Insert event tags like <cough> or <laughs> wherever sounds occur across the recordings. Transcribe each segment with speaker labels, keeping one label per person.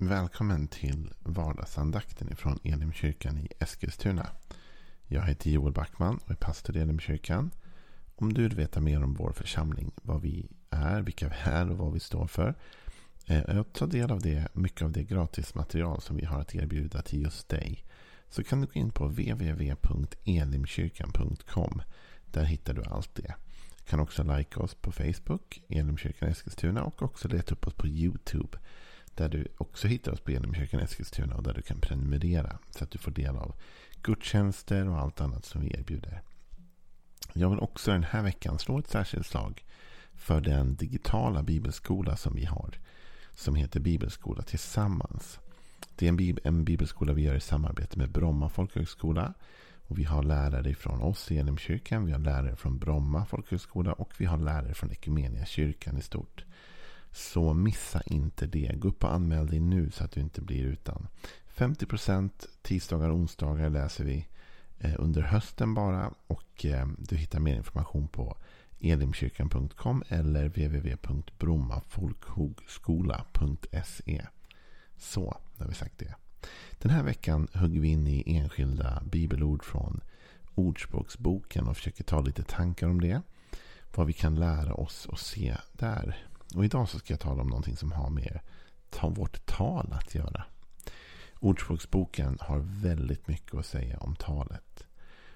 Speaker 1: Välkommen till vardagsandakten från Elimkyrkan i Eskilstuna. Jag heter Joel Backman och är pastor i Elimkyrkan. Om du vill veta mer om vår församling, vad vi är, vilka vi är och vad vi står för. Eh, och ta del av det, mycket av det gratismaterial som vi har att erbjuda till just dig. Så kan du gå in på www.elimkyrkan.com. Där hittar du allt det. Du kan också likea oss på Facebook, Elimkyrkan Eskilstuna och också leta upp oss på YouTube. Där du också hittar oss på Genomkyrkan Eskilstuna och där du kan prenumerera. Så att du får del av gudstjänster och allt annat som vi erbjuder. Jag vill också den här veckan slå ett särskilt slag för den digitala bibelskola som vi har. Som heter Bibelskola Tillsammans. Det är en, bib en bibelskola vi gör i samarbete med Bromma folkhögskola. Och vi har lärare från oss i Genomkyrkan. Vi har lärare från Bromma folkhögskola. Och vi har lärare från Ekumenia kyrkan i stort. Så missa inte det. Gå upp och anmäl dig nu så att du inte blir utan. 50% tisdagar och onsdagar läser vi eh, under hösten bara. Och eh, du hittar mer information på elimkyrkan.com eller www.brommafolkhogskola.se. Så, nu har vi sagt det. Den här veckan hugger vi in i enskilda bibelord från Ordspråksboken och försöker ta lite tankar om det. Vad vi kan lära oss och se där. Och idag så ska jag tala om någonting som har med ta vårt tal att göra. Ordspråksboken har väldigt mycket att säga om talet.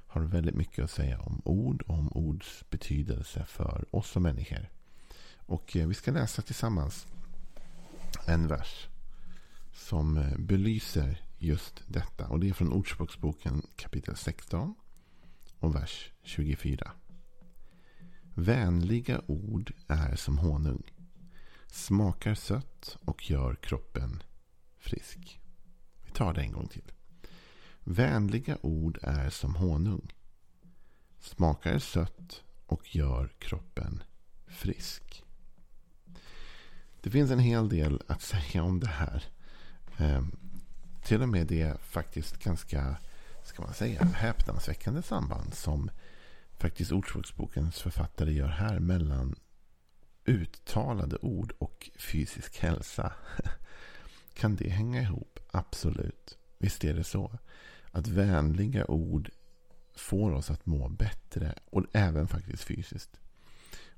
Speaker 1: Har väldigt mycket att säga om ord och om ords betydelse för oss som människor. Och eh, vi ska läsa tillsammans en vers som eh, belyser just detta. Och det är från Ordspråksboken kapitel 16 och vers 24. Vänliga ord är som honung Smakar sött och gör kroppen frisk. Vi tar det en gång till. Vänliga ord är som honung. Smakar sött och gör kroppen frisk. Det finns en hel del att säga om det här. Eh, till och med det faktiskt ganska, ska man säga, häpnadsväckande samband som faktiskt Ordspråksbokens författare gör här mellan uttalade ord och fysisk hälsa. <laughs> Kan det hänga ihop? Absolut. Visst är det så. Att vänliga ord får oss att må bättre. Och även faktiskt fysiskt.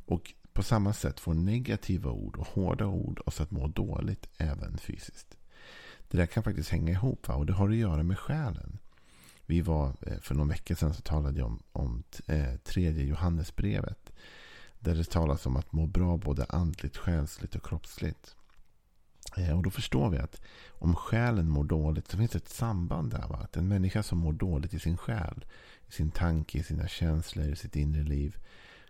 Speaker 1: Och på samma sätt får negativa ord och hårda ord oss att må dåligt även fysiskt. Det där kan faktiskt hänga ihop. Va? Och det har att göra med själen. Vi var, eh, för någon vecka sedan så talade jag om, om eh, tredje Johannesbrevet. Där det talas om att må bra både andligt, själsligt och kroppsligt. Eh, och då förstår vi att om själen mår dåligt så finns det ett samband där. Va? Att en människa som mår dåligt i sin själ, i sin tanke, i sina känslor, i sitt inre liv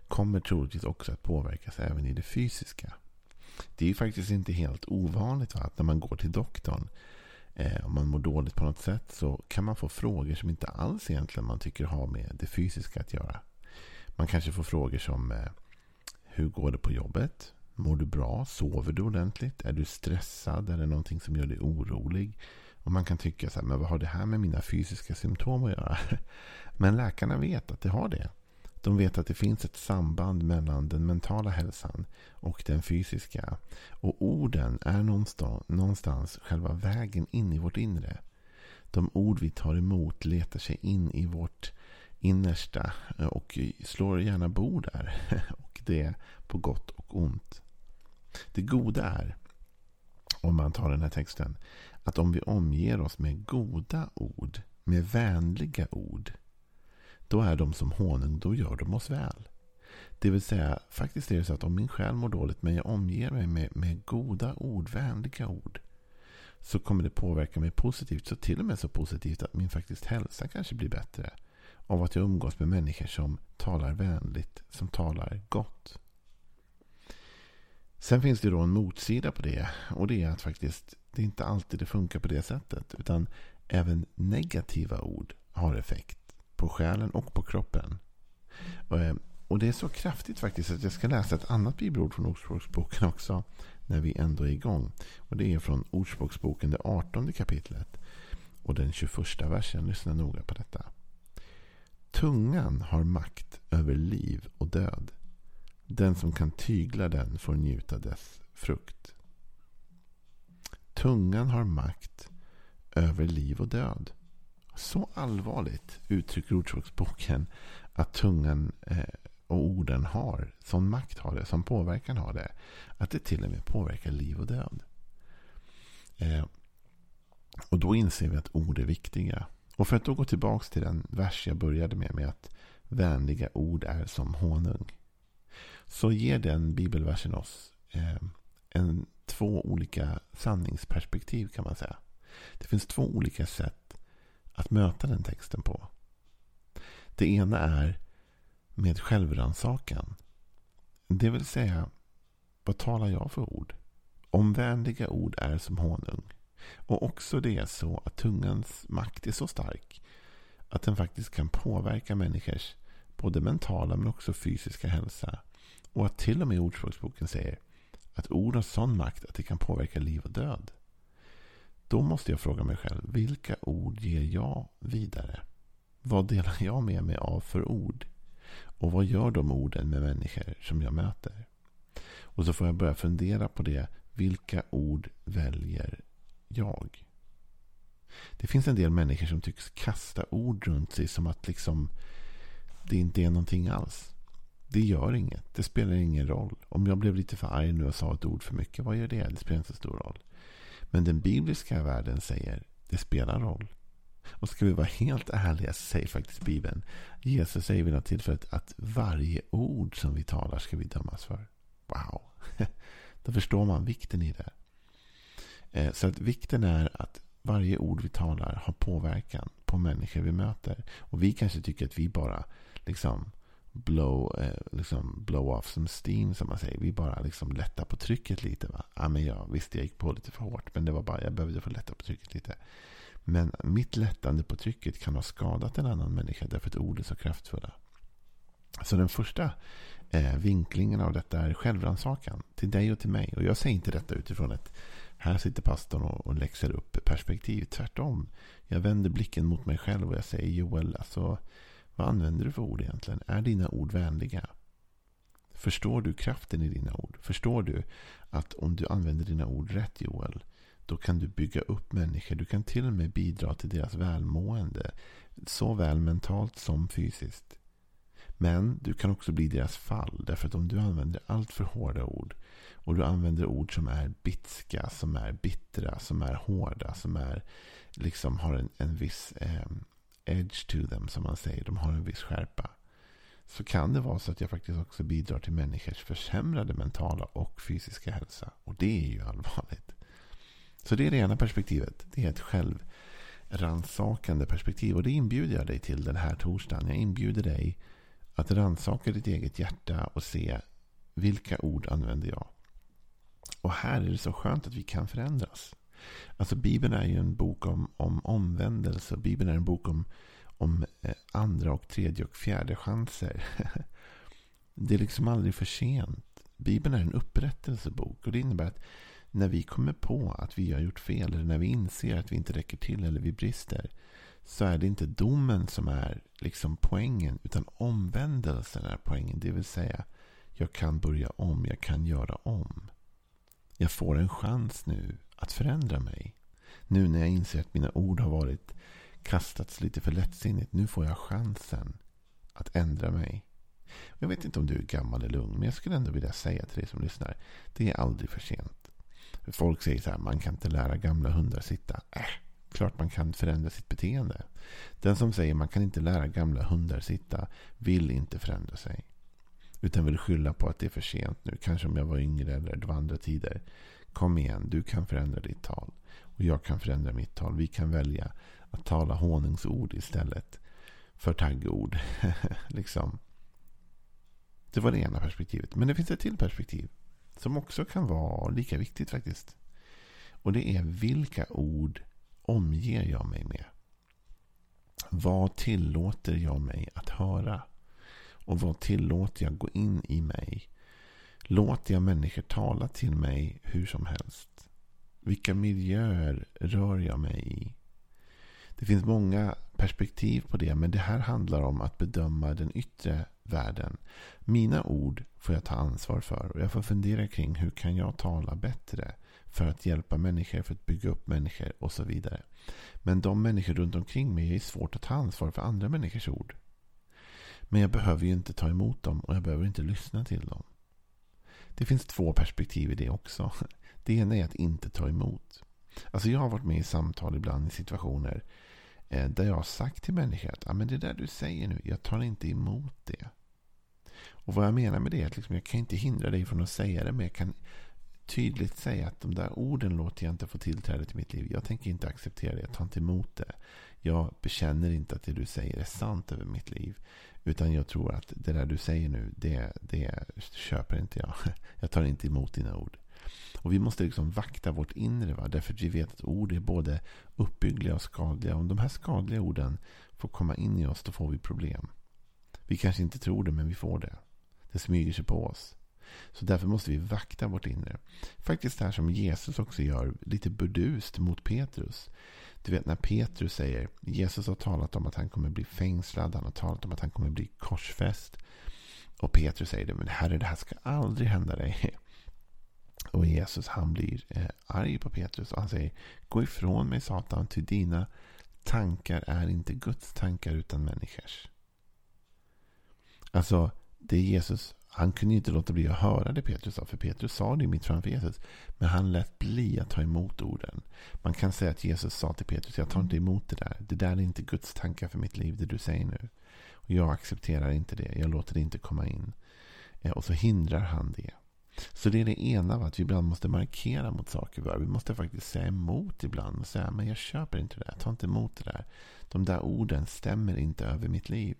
Speaker 1: kommer troligtvis också att påverkas även i det fysiska. Det är ju faktiskt inte helt ovanligt va? att när man går till doktorn eh, om man mår dåligt på något sätt så kan man få frågor som inte alls egentligen man tycker har med det fysiska att göra. Man kanske får frågor som eh, hur går det på jobbet? Mår du bra? Sover du ordentligt? Är du stressad? Är det någonting som gör dig orolig? Och man kan tycka så här, men vad har det här med mina fysiska symptom att göra? <laughs> Men läkarna vet att det har det. De vet att det finns ett samband mellan den mentala hälsan och den fysiska. Och orden är någonstans, någonstans själva vägen in i vårt inre. De ord vi tar emot letar sig in i vårt innersta och slår gärna bo där. <laughs> det på gott och ont. Det goda är, om man tar den här texten, att om vi omger oss med goda ord, med vänliga ord, då är de som honung, då gör de oss väl. Det vill säga, faktiskt är det så att om min själ mår dåligt men jag omger mig med, med goda ord, vänliga ord, så kommer det påverka mig positivt. Så till och med så positivt att min faktiskt hälsa kanske blir bättre av att jag umgås med människor som talar vänligt, som talar gott. Sen finns det då en motsida på det. Och det är att faktiskt det är inte alltid det funkar på det sättet. Utan även negativa ord har effekt på själen och på kroppen. Eh, och det är så kraftigt faktiskt att jag ska läsa ett annat bibelord från Ordspråksboken också. När vi ändå är igång. Och det är från Ordspråksboken, det 18 kapitlet. Och den 21 versen. Lyssna noga på detta. Tungan har makt över liv och död. Den som kan tygla den får njuta dess frukt. tungan har makt över liv och död. Så allvarligt uttrycker Ordspråksboken att tungan eh, och orden har, sån makt har det, sån påverkan har det, att det till och med påverkar liv och död. Eh, och då inser vi att ord är viktiga. Och för att då gå tillbaka till den vers jag började med, med att vänliga ord är som honung. Så ger den bibelversen oss eh, en, två olika sanningsperspektiv kan man säga. Det finns två olika sätt att möta den texten på. Det ena är med självrannsakan. Det vill säga, vad talar jag för ord? Om vänliga ord är som honung och också det är så att tungans makt är så stark att den faktiskt kan påverka människors både mentala men också fysiska hälsa. Och att till och med Ordspråksboken säger att ord har sån makt att det kan påverka liv och död. Då måste jag fråga mig själv, vilka ord ger jag vidare? Vad delar jag med mig av för ord? Och vad gör de orden med människor som jag möter? Och så får jag börja fundera på det. Vilka ord väljer jag? Det finns en del människor som tycks kasta ord runt sig som att liksom det inte är någonting alls. Det gör inget. Det spelar ingen roll. Om jag blev lite för arg nu och sa ett ord för mycket, vad gör det? Det spelar inte så stor roll. Men den bibliska världen säger det spelar roll. Och ska vi vara helt ärliga så säger faktiskt Bibeln. Jesus säger vid något tillfälle att varje ord som vi talar ska vi dömas för. Wow! <laughs> Då förstår man vikten i det. Eh, så att vikten är att varje ord vi talar har påverkan på människor vi möter. Och vi kanske tycker att vi bara liksom blow, eh, liksom blow off some steam som man säger. Vi bara liksom lättar på trycket lite. Va? Ja, men ja, visst, jag gick på lite för hårt. Men det var bara, jag behövde få lätta på trycket lite. Men mitt lättande på trycket kan ha skadat en annan människa därför att ord är så kraftfulla. Så den första eh, vinklingen av detta är självrannsakan till dig och till mig. Och jag säger inte detta utifrån ett här sitter pastorn och, och läxar upp perspektiv. Tvärtom. Jag vänder blicken mot mig själv och jag säger Joel, alltså, vad använder du för ord egentligen? Är dina ord vänliga? Förstår du kraften i dina ord? Förstår du att om du använder dina ord rätt Joel, då kan du bygga upp människor. Du kan till och med bidra till deras välmående. Såväl mentalt som fysiskt. Men du kan också bli deras fall. Därför att om du använder allt för hårda ord. Och du använder ord som är bitska, som är bittra, som är hårda. Som är, liksom har en, en viss eh, edge to them som man säger. De har en viss skärpa. Så kan det vara så att jag faktiskt också bidrar till människors försämrade mentala och fysiska hälsa. Och det är ju allvarligt. Så det är det ena perspektivet. Det är ett självransakande perspektiv. Och det inbjuder jag dig till den här torsdagen. Jag inbjuder dig att rannsaka ditt eget hjärta och se vilka ord använder jag. Och här är det så skönt att vi kan förändras. Alltså Bibeln är ju en bok om, om omvändelse. Bibeln är en bok om, om eh, andra och tredje och fjärde chanser. <laughs> det är liksom aldrig för sent. Bibeln är en upprättelsebok. Och det innebär att när vi kommer på att vi har gjort fel eller när vi inser att vi inte räcker till eller vi brister så är det inte domen som är liksom poängen utan omvändelsen är poängen. Det vill säga jag kan börja om, jag kan göra om. Jag får en chans nu att förändra mig. Nu när jag inser att mina ord har varit kastats lite för lättsinnigt. Nu får jag chansen att ändra mig. Jag vet inte om du är gammal eller ung, men jag skulle ändå vilja säga till dig som lyssnar. Det är aldrig för sent. Folk säger så här, man kan inte lära gamla hundar sitta. Äh, klart man kan förändra sitt beteende. Den som säger man kan inte lära gamla hundar sitta vill inte förändra sig. Utan vill skylla på att det är för sent nu. Kanske om jag var yngre eller det var andra tider. Kom igen, du kan förändra ditt tal. Och jag kan förändra mitt tal. Vi kan välja att tala honungsord istället för taggord. <laughs> liksom. Det var det ena perspektivet. Men det finns ett till perspektiv. Som också kan vara lika viktigt faktiskt. Och det är vilka ord omger jag mig med? Vad tillåter jag mig att höra? Och vad tillåter jag gå in i mig? Låter jag människor tala till mig hur som helst? Vilka miljöer rör jag mig i? Det finns många perspektiv på det, men det här handlar om att bedöma den yttre världen. Mina ord får jag ta ansvar för och jag får fundera kring hur kan jag tala bättre för att hjälpa människor, för att bygga upp människor och så vidare. Men de människor runt omkring mig är svårt att ta ansvar för andra människors ord. Men jag behöver ju inte ta emot dem och jag behöver inte lyssna till dem. Det finns två perspektiv i det också. Det ena är att inte ta emot. Alltså jag har varit med i samtal ibland i situationer eh, där jag har sagt till människor att ah, men det där du säger nu, jag tar inte emot det. Och vad jag menar med det är att liksom, jag kan inte hindra dig från att säga det, men jag kan tydligt säga att de där orden låter jag inte få tillträde till mitt liv. Jag tänker inte acceptera det, jag tar inte emot det. Jag bekänner inte att det du säger är sant över mitt liv. Utan jag tror att det där du säger nu, det, det köper inte jag. <laughs> Jag tar inte emot dina ord. Och vi måste liksom vakta vårt inre. Va? Därför att vi vet att ord är både uppbyggliga och skadliga. Om de här skadliga orden får komma in i oss, då får vi problem. Vi kanske inte tror det, men vi får det. Det smyger sig på oss. Så därför måste vi vakta vårt inre. Faktiskt det här som Jesus också gör, lite burdust mot Petrus. Du vet när Petrus säger, Jesus har talat om att han kommer bli fängslad, han har talat om att han kommer bli korsfäst. Och Petrus säger det, men herre det här ska aldrig hända dig. Och Jesus han blir eh, arg på Petrus och han säger, gå ifrån mig Satan, till dina tankar är inte Guds tankar utan människors. Alltså, det Jesus han kunde inte låta bli att höra det Petrus sa. För Petrus sa det mitt framför Jesus. Men han lät bli att ta emot orden. Man kan säga att Jesus sa till Petrus. Jag tar inte emot det där. Det där är inte Guds tankar för mitt liv. Det du säger nu. Och jag accepterar inte det. Jag låter det inte komma in. Eh, och så hindrar han det. Så det är det ena. Att vi ibland måste markera mot saker. Vi måste faktiskt säga emot ibland. Och säga men jag köper inte det. Jag tar inte emot det där. De där orden stämmer inte över mitt liv.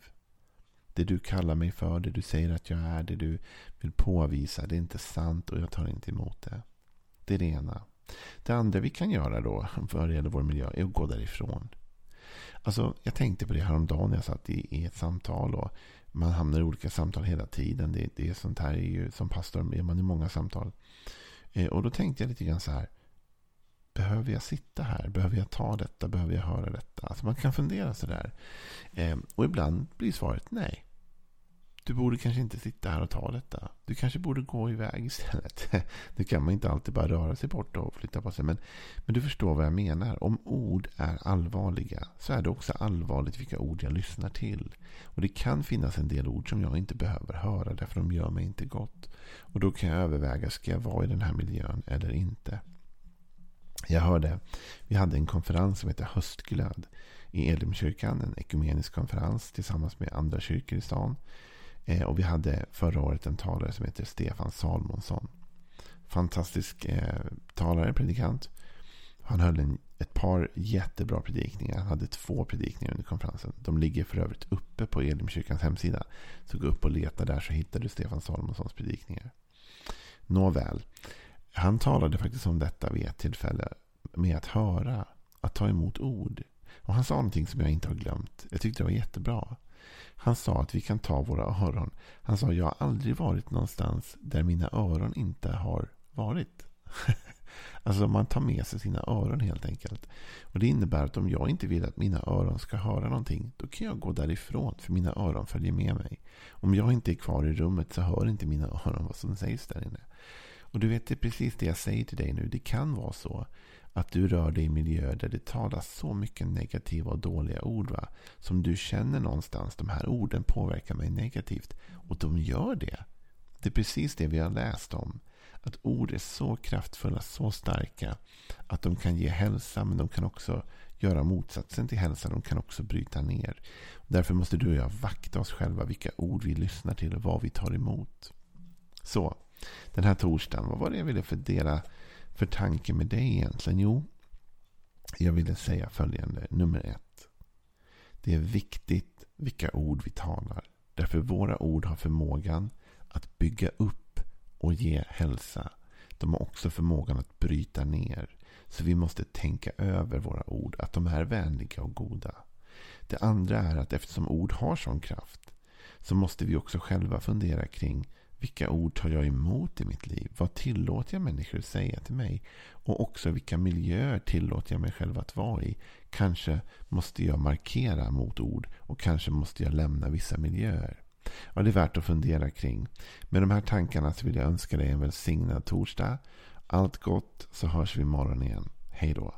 Speaker 1: Det du kallar mig för, det du säger att jag är, det du vill påvisa, det är inte sant och jag tar inte emot det. Det är det ena. Det andra vi kan göra då, <laughs> vad det gäller vår miljö, är att gå därifrån. Alltså, jag tänkte på det häromdagen när jag satt i, i ett samtal. och Man hamnar i olika samtal hela tiden. Det, det är sånt här är ju, som pastor är man i många samtal. Eh, och då tänkte jag lite grann så här. Behöver jag sitta här? Behöver jag ta detta? Behöver jag höra detta? Alltså man kan fundera sådär. Eh, och ibland blir svaret nej. Du borde kanske inte sitta här och ta detta. Du kanske borde gå iväg istället. <laughs> Nu kan man inte alltid bara röra sig bort och flytta på sig. Men, men du förstår vad jag menar. Om ord är allvarliga så är det också allvarligt vilka ord jag lyssnar till. Och det kan finnas en del ord som jag inte behöver höra därför de gör mig inte gott. Och då kan jag överväga, ska jag vara i den här miljön eller inte? Jag hörde, vi hade en konferens som heter Höstglöd i Elimkyrkan. En ekumenisk konferens tillsammans med andra kyrkor i stan. Eh, och vi hade förra året en talare som heter Stefan Salmonsson. Fantastisk eh, talare, predikant. Han höll en, ett par jättebra predikningar. Han hade två predikningar under konferensen. De ligger för övrigt uppe på Elimkyrkans hemsida. Så gå upp och leta där så hittar du Stefan Salmonssons predikningar. Nåväl. Han talade faktiskt om detta vid ett tillfälle. Med att höra. Att ta emot ord. Och han sa någonting som jag inte har glömt. Jag tyckte det var jättebra. Han sa att vi kan ta våra öron. Han sa jag har aldrig varit någonstans där mina öron inte har varit. <laughs> alltså man tar med sig sina öron helt enkelt. Och Det innebär att om jag inte vill att mina öron ska höra någonting. Då kan jag gå därifrån för mina öron följer med mig. Om jag inte är kvar i rummet så hör inte mina <laughs> öron vad som sägs där inne. Och du vet, det är precis det jag säger till dig nu. Det kan vara så att du rör dig i miljöer där det talas så mycket negativa och dåliga ord. Va? Som du känner någonstans, de här orden påverkar mig negativt. Och de gör det. Det är precis det vi har läst om. Att ord är så kraftfulla, så starka. Att de kan ge hälsa, men de kan också göra motsatsen till hälsa. De kan också bryta ner. Därför måste du och jag vakta oss själva vilka ord vi lyssnar till och vad vi tar emot. Så, den här torsdagen, vad var det jag ville fördela för tanke med dig egentligen? Jo, jag ville säga följande. Nummer ett. Det är viktigt vilka ord vi talar. Därför våra ord har förmågan att bygga upp och ge hälsa. De har också förmågan att bryta ner. Så vi måste tänka över våra ord, att de är vänliga och goda. Det andra är att eftersom ord har sån kraft så måste vi också själva fundera kring vilka ord tar jag emot i mitt liv? Vad tillåter jag människor att säga till mig? Och också vilka miljöer tillåter jag mig själv att vara i? Kanske måste jag markera mot ord och kanske måste jag lämna vissa miljöer. Ja, det är värt att fundera kring. Med de här tankarna så vill jag önska dig en välsignad torsdag. Allt gott så hörs vi imorgon igen. Hej då.